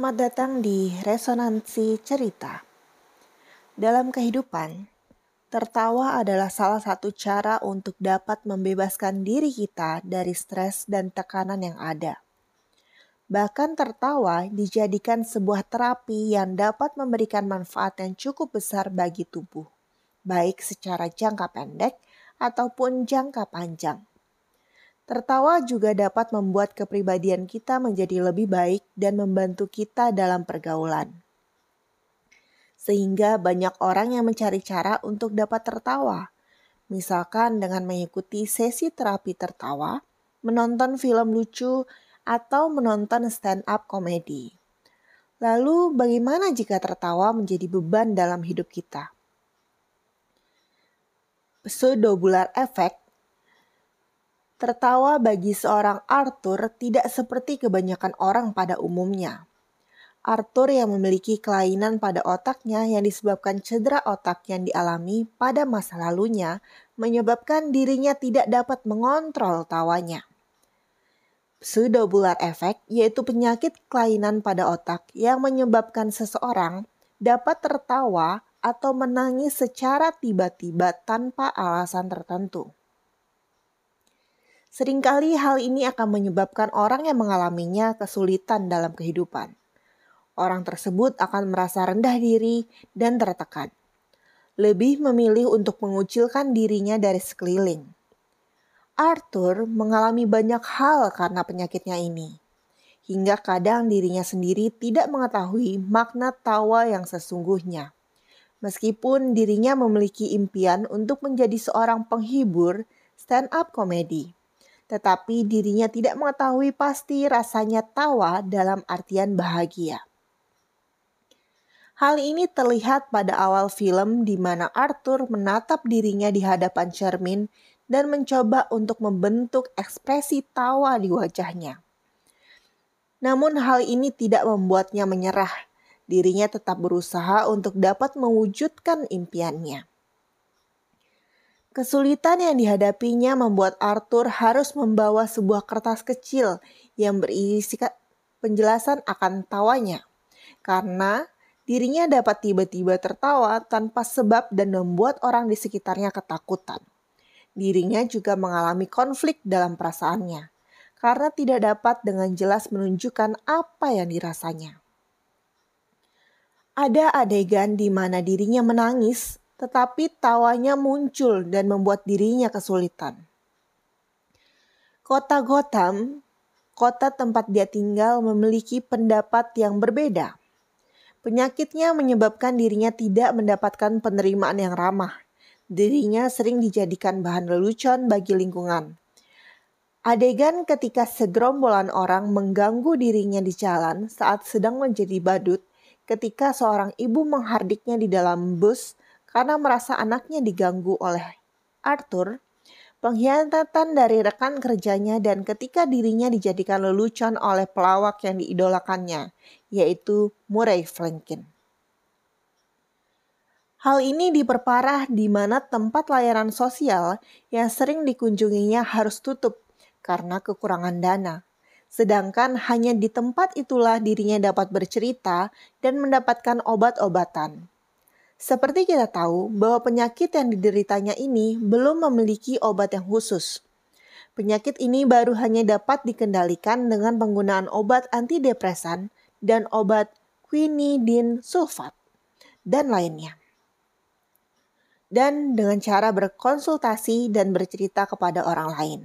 Selamat datang di Resonansi Cerita. Dalam kehidupan, tertawa adalah salah satu cara untuk dapat membebaskan diri kita dari stres dan tekanan yang ada. Bahkan tertawa dijadikan sebuah terapi yang dapat memberikan manfaat yang cukup besar bagi tubuh, baik secara jangka pendek ataupun jangka panjang. Tertawa juga dapat membuat kepribadian kita menjadi lebih baik dan membantu kita dalam pergaulan. Sehingga banyak orang yang mencari cara untuk dapat tertawa. Misalkan dengan mengikuti sesi terapi tertawa, menonton film lucu, atau menonton stand up komedi. Lalu bagaimana jika tertawa menjadi beban dalam hidup kita? Pseudobular effect Tertawa bagi seorang Arthur tidak seperti kebanyakan orang pada umumnya. Arthur yang memiliki kelainan pada otaknya yang disebabkan cedera otak yang dialami pada masa lalunya menyebabkan dirinya tidak dapat mengontrol tawanya. Pseudobular effect yaitu penyakit kelainan pada otak yang menyebabkan seseorang dapat tertawa atau menangis secara tiba-tiba tanpa alasan tertentu. Seringkali hal ini akan menyebabkan orang yang mengalaminya kesulitan dalam kehidupan. Orang tersebut akan merasa rendah diri dan tertekan. Lebih memilih untuk mengucilkan dirinya dari sekeliling. Arthur mengalami banyak hal karena penyakitnya ini. Hingga kadang dirinya sendiri tidak mengetahui makna tawa yang sesungguhnya. Meskipun dirinya memiliki impian untuk menjadi seorang penghibur stand-up komedi tetapi dirinya tidak mengetahui pasti rasanya tawa dalam artian bahagia. Hal ini terlihat pada awal film di mana Arthur menatap dirinya di hadapan cermin dan mencoba untuk membentuk ekspresi tawa di wajahnya. Namun hal ini tidak membuatnya menyerah. Dirinya tetap berusaha untuk dapat mewujudkan impiannya. Kesulitan yang dihadapinya membuat Arthur harus membawa sebuah kertas kecil yang berisi penjelasan akan tawanya. Karena dirinya dapat tiba-tiba tertawa tanpa sebab dan membuat orang di sekitarnya ketakutan. Dirinya juga mengalami konflik dalam perasaannya karena tidak dapat dengan jelas menunjukkan apa yang dirasanya. Ada adegan di mana dirinya menangis tetapi tawanya muncul dan membuat dirinya kesulitan. Kota Gotham, kota tempat dia tinggal, memiliki pendapat yang berbeda. Penyakitnya menyebabkan dirinya tidak mendapatkan penerimaan yang ramah. Dirinya sering dijadikan bahan lelucon bagi lingkungan. Adegan ketika segerombolan orang mengganggu dirinya di jalan saat sedang menjadi badut ketika seorang ibu menghardiknya di dalam bus karena merasa anaknya diganggu oleh Arthur, pengkhianatan dari rekan kerjanya dan ketika dirinya dijadikan lelucon oleh pelawak yang diidolakannya, yaitu Murray Franklin. Hal ini diperparah di mana tempat layanan sosial yang sering dikunjunginya harus tutup karena kekurangan dana. Sedangkan hanya di tempat itulah dirinya dapat bercerita dan mendapatkan obat-obatan. Seperti kita tahu bahwa penyakit yang dideritanya ini belum memiliki obat yang khusus. Penyakit ini baru hanya dapat dikendalikan dengan penggunaan obat antidepresan dan obat quinidin sulfat dan lainnya. Dan dengan cara berkonsultasi dan bercerita kepada orang lain.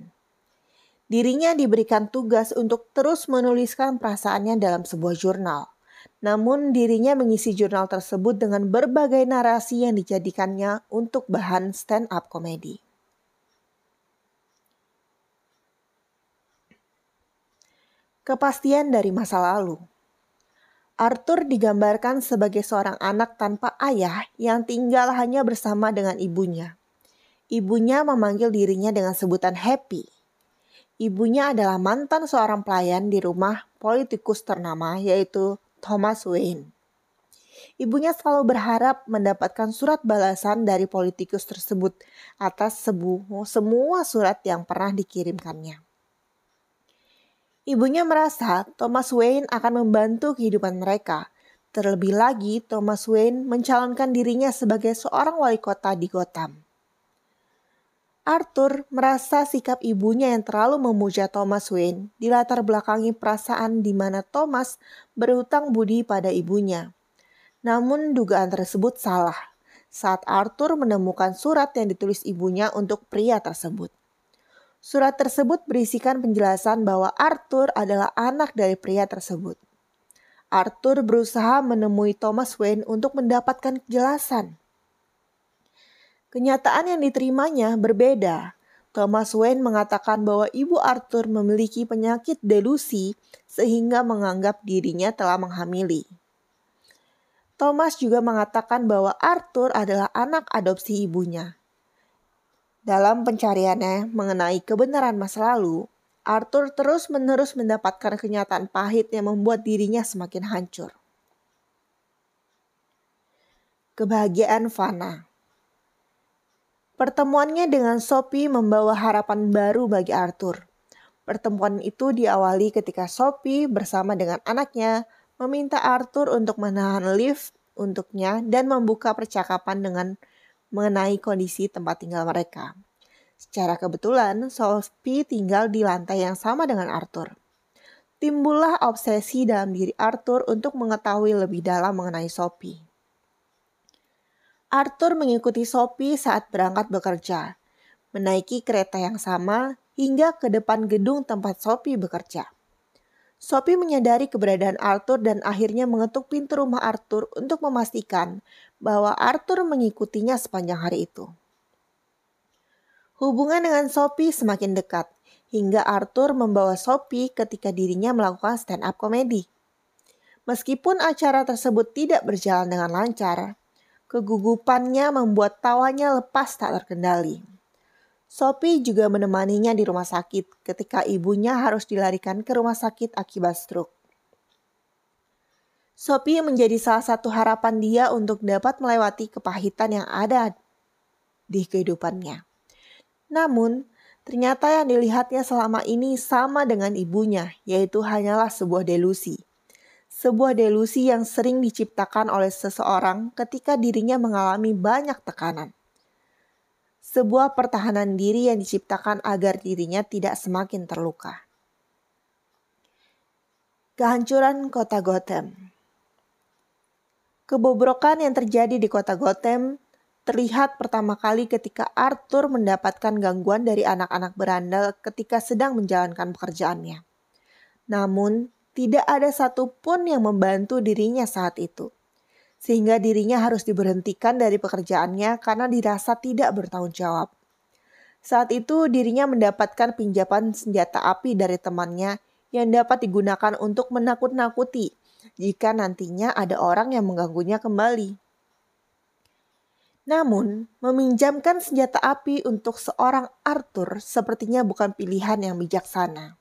Dirinya diberikan tugas untuk terus menuliskan perasaannya dalam sebuah jurnal namun dirinya mengisi jurnal tersebut dengan berbagai narasi yang dijadikannya untuk bahan stand-up komedi. Kepastian dari masa lalu Arthur digambarkan sebagai seorang anak tanpa ayah yang tinggal hanya bersama dengan ibunya. Ibunya memanggil dirinya dengan sebutan Happy. Ibunya adalah mantan seorang pelayan di rumah politikus ternama yaitu Thomas Wayne. Ibunya selalu berharap mendapatkan surat balasan dari politikus tersebut atas semua surat yang pernah dikirimkannya. Ibunya merasa Thomas Wayne akan membantu kehidupan mereka. Terlebih lagi, Thomas Wayne mencalonkan dirinya sebagai seorang wali kota di Gotham. Arthur merasa sikap ibunya yang terlalu memuja Thomas Wayne dilatar belakangi perasaan di mana Thomas berhutang budi pada ibunya. Namun dugaan tersebut salah saat Arthur menemukan surat yang ditulis ibunya untuk pria tersebut. Surat tersebut berisikan penjelasan bahwa Arthur adalah anak dari pria tersebut. Arthur berusaha menemui Thomas Wayne untuk mendapatkan kejelasan. Kenyataan yang diterimanya berbeda. Thomas Wayne mengatakan bahwa ibu Arthur memiliki penyakit delusi sehingga menganggap dirinya telah menghamili. Thomas juga mengatakan bahwa Arthur adalah anak adopsi ibunya. Dalam pencariannya mengenai kebenaran masa lalu, Arthur terus-menerus mendapatkan kenyataan pahit yang membuat dirinya semakin hancur. Kebahagiaan Fana Pertemuannya dengan Sophie membawa harapan baru bagi Arthur. Pertemuan itu diawali ketika Sophie bersama dengan anaknya meminta Arthur untuk menahan lift untuknya dan membuka percakapan dengan mengenai kondisi tempat tinggal mereka. Secara kebetulan, Sophie tinggal di lantai yang sama dengan Arthur. Timbullah obsesi dalam diri Arthur untuk mengetahui lebih dalam mengenai Sophie. Arthur mengikuti Sophie saat berangkat bekerja, menaiki kereta yang sama hingga ke depan gedung tempat Sophie bekerja. Sophie menyadari keberadaan Arthur dan akhirnya mengetuk pintu rumah Arthur untuk memastikan bahwa Arthur mengikutinya sepanjang hari itu. Hubungan dengan Sophie semakin dekat, hingga Arthur membawa Sophie ketika dirinya melakukan stand-up komedi. Meskipun acara tersebut tidak berjalan dengan lancar, kegugupannya membuat tawanya lepas tak terkendali. Sophie juga menemaninya di rumah sakit ketika ibunya harus dilarikan ke rumah sakit akibat stroke. Sophie menjadi salah satu harapan dia untuk dapat melewati kepahitan yang ada di kehidupannya. Namun, ternyata yang dilihatnya selama ini sama dengan ibunya, yaitu hanyalah sebuah delusi. Sebuah delusi yang sering diciptakan oleh seseorang ketika dirinya mengalami banyak tekanan. Sebuah pertahanan diri yang diciptakan agar dirinya tidak semakin terluka. Kehancuran kota Gotham Kebobrokan yang terjadi di kota Gotham terlihat pertama kali ketika Arthur mendapatkan gangguan dari anak-anak berandal ketika sedang menjalankan pekerjaannya. Namun, tidak ada satupun yang membantu dirinya saat itu. Sehingga dirinya harus diberhentikan dari pekerjaannya karena dirasa tidak bertanggung jawab. Saat itu dirinya mendapatkan pinjaman senjata api dari temannya yang dapat digunakan untuk menakut-nakuti jika nantinya ada orang yang mengganggunya kembali. Namun, meminjamkan senjata api untuk seorang Arthur sepertinya bukan pilihan yang bijaksana.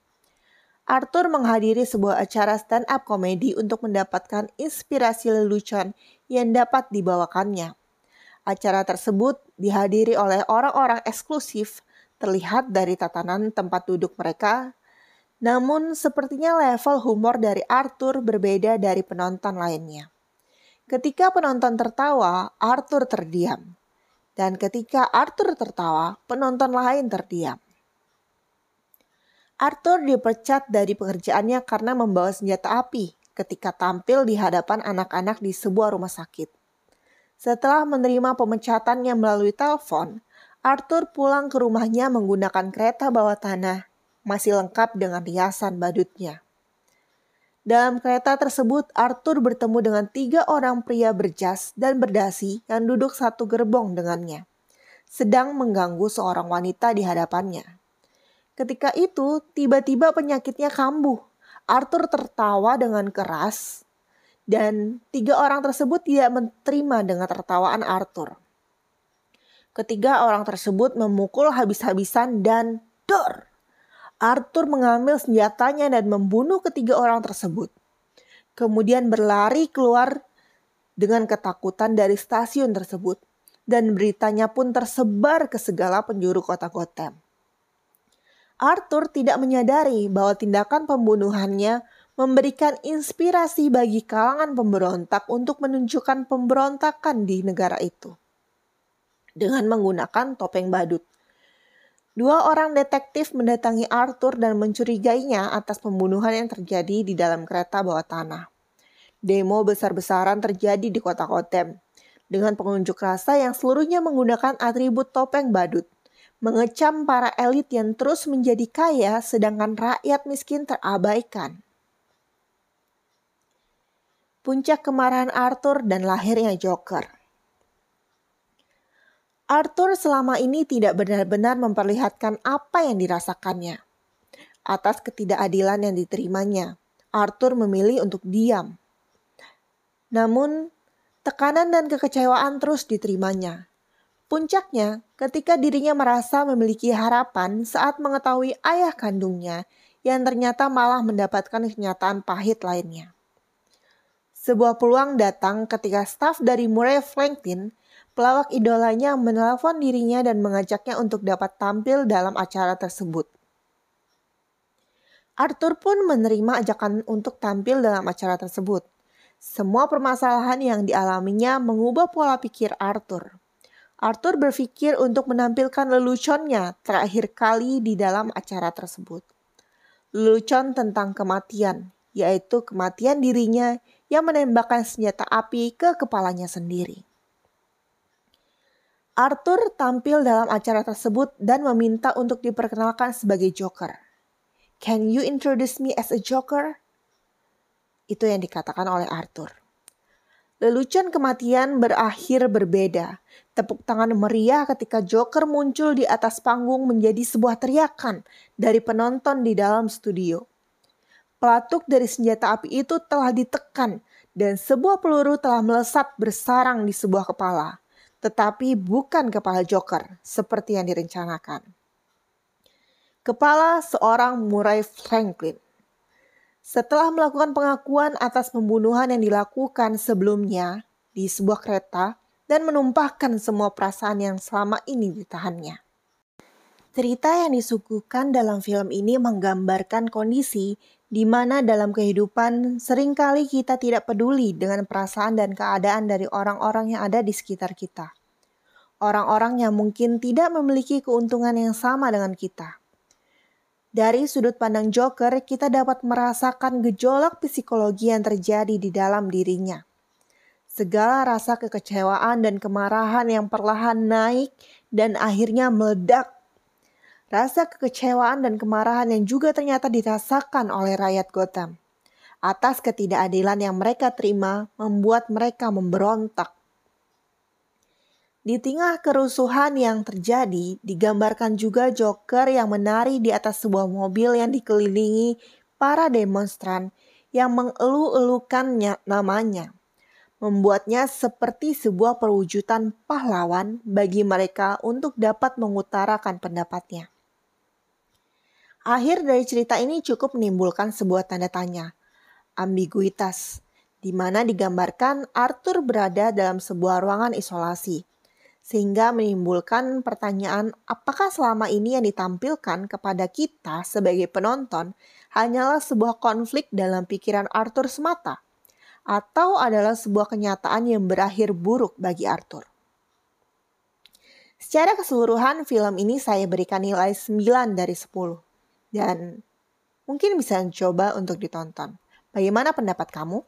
Arthur menghadiri sebuah acara stand-up komedi untuk mendapatkan inspirasi lelucon yang dapat dibawakannya. Acara tersebut dihadiri oleh orang-orang eksklusif terlihat dari tatanan tempat duduk mereka, namun sepertinya level humor dari Arthur berbeda dari penonton lainnya. Ketika penonton tertawa, Arthur terdiam. Dan ketika Arthur tertawa, penonton lain terdiam. Arthur dipecat dari pekerjaannya karena membawa senjata api ketika tampil di hadapan anak-anak di sebuah rumah sakit. Setelah menerima pemecatannya melalui telepon, Arthur pulang ke rumahnya menggunakan kereta bawah tanah, masih lengkap dengan riasan badutnya. Dalam kereta tersebut, Arthur bertemu dengan tiga orang pria berjas dan berdasi yang duduk satu gerbong dengannya, sedang mengganggu seorang wanita di hadapannya. Ketika itu, tiba-tiba penyakitnya kambuh. Arthur tertawa dengan keras, dan tiga orang tersebut tidak menerima dengan tertawaan Arthur. Ketiga orang tersebut memukul habis-habisan dan dor Arthur mengambil senjatanya dan membunuh ketiga orang tersebut. Kemudian berlari keluar dengan ketakutan dari stasiun tersebut. Dan beritanya pun tersebar ke segala penjuru kota Gotham. Arthur tidak menyadari bahwa tindakan pembunuhannya memberikan inspirasi bagi kalangan pemberontak untuk menunjukkan pemberontakan di negara itu. Dengan menggunakan topeng badut. Dua orang detektif mendatangi Arthur dan mencurigainya atas pembunuhan yang terjadi di dalam kereta bawah tanah. Demo besar-besaran terjadi di kota Kotem dengan pengunjuk rasa yang seluruhnya menggunakan atribut topeng badut, mengecam para elit yang terus menjadi kaya sedangkan rakyat miskin terabaikan. Puncak kemarahan Arthur dan lahirnya Joker. Arthur selama ini tidak benar-benar memperlihatkan apa yang dirasakannya. Atas ketidakadilan yang diterimanya, Arthur memilih untuk diam. Namun, tekanan dan kekecewaan terus diterimanya. Puncaknya, ketika dirinya merasa memiliki harapan saat mengetahui ayah kandungnya yang ternyata malah mendapatkan kenyataan pahit lainnya. Sebuah peluang datang ketika staf dari Murray Franklin pelawak idolanya menelpon dirinya dan mengajaknya untuk dapat tampil dalam acara tersebut. Arthur pun menerima ajakan untuk tampil dalam acara tersebut. Semua permasalahan yang dialaminya mengubah pola pikir Arthur. Arthur berpikir untuk menampilkan leluconnya terakhir kali di dalam acara tersebut. Lelucon tentang kematian, yaitu kematian dirinya yang menembakkan senjata api ke kepalanya sendiri. Arthur tampil dalam acara tersebut dan meminta untuk diperkenalkan sebagai Joker. Can you introduce me as a Joker? Itu yang dikatakan oleh Arthur. Lelucon kematian berakhir berbeda. Tepuk tangan meriah ketika Joker muncul di atas panggung menjadi sebuah teriakan dari penonton di dalam studio. Pelatuk dari senjata api itu telah ditekan dan sebuah peluru telah melesat bersarang di sebuah kepala tetapi bukan kepala Joker seperti yang direncanakan. Kepala seorang Murray Franklin. Setelah melakukan pengakuan atas pembunuhan yang dilakukan sebelumnya di sebuah kereta dan menumpahkan semua perasaan yang selama ini ditahannya. Cerita yang disuguhkan dalam film ini menggambarkan kondisi di mana dalam kehidupan sering kali kita tidak peduli dengan perasaan dan keadaan dari orang-orang yang ada di sekitar kita. Orang-orang yang mungkin tidak memiliki keuntungan yang sama dengan kita. Dari sudut pandang Joker, kita dapat merasakan gejolak psikologi yang terjadi di dalam dirinya. Segala rasa kekecewaan dan kemarahan yang perlahan naik dan akhirnya meledak Rasa kekecewaan dan kemarahan yang juga ternyata dirasakan oleh rakyat Gotham. Atas ketidakadilan yang mereka terima membuat mereka memberontak. Di tengah kerusuhan yang terjadi, digambarkan juga Joker yang menari di atas sebuah mobil yang dikelilingi para demonstran yang mengeluh-elukan namanya membuatnya seperti sebuah perwujudan pahlawan bagi mereka untuk dapat mengutarakan pendapatnya. Akhir dari cerita ini cukup menimbulkan sebuah tanda tanya, ambiguitas, di mana digambarkan Arthur berada dalam sebuah ruangan isolasi, sehingga menimbulkan pertanyaan apakah selama ini yang ditampilkan kepada kita sebagai penonton hanyalah sebuah konflik dalam pikiran Arthur semata, atau adalah sebuah kenyataan yang berakhir buruk bagi Arthur. Secara keseluruhan film ini saya berikan nilai 9 dari 10 dan mungkin bisa coba untuk ditonton. Bagaimana pendapat kamu?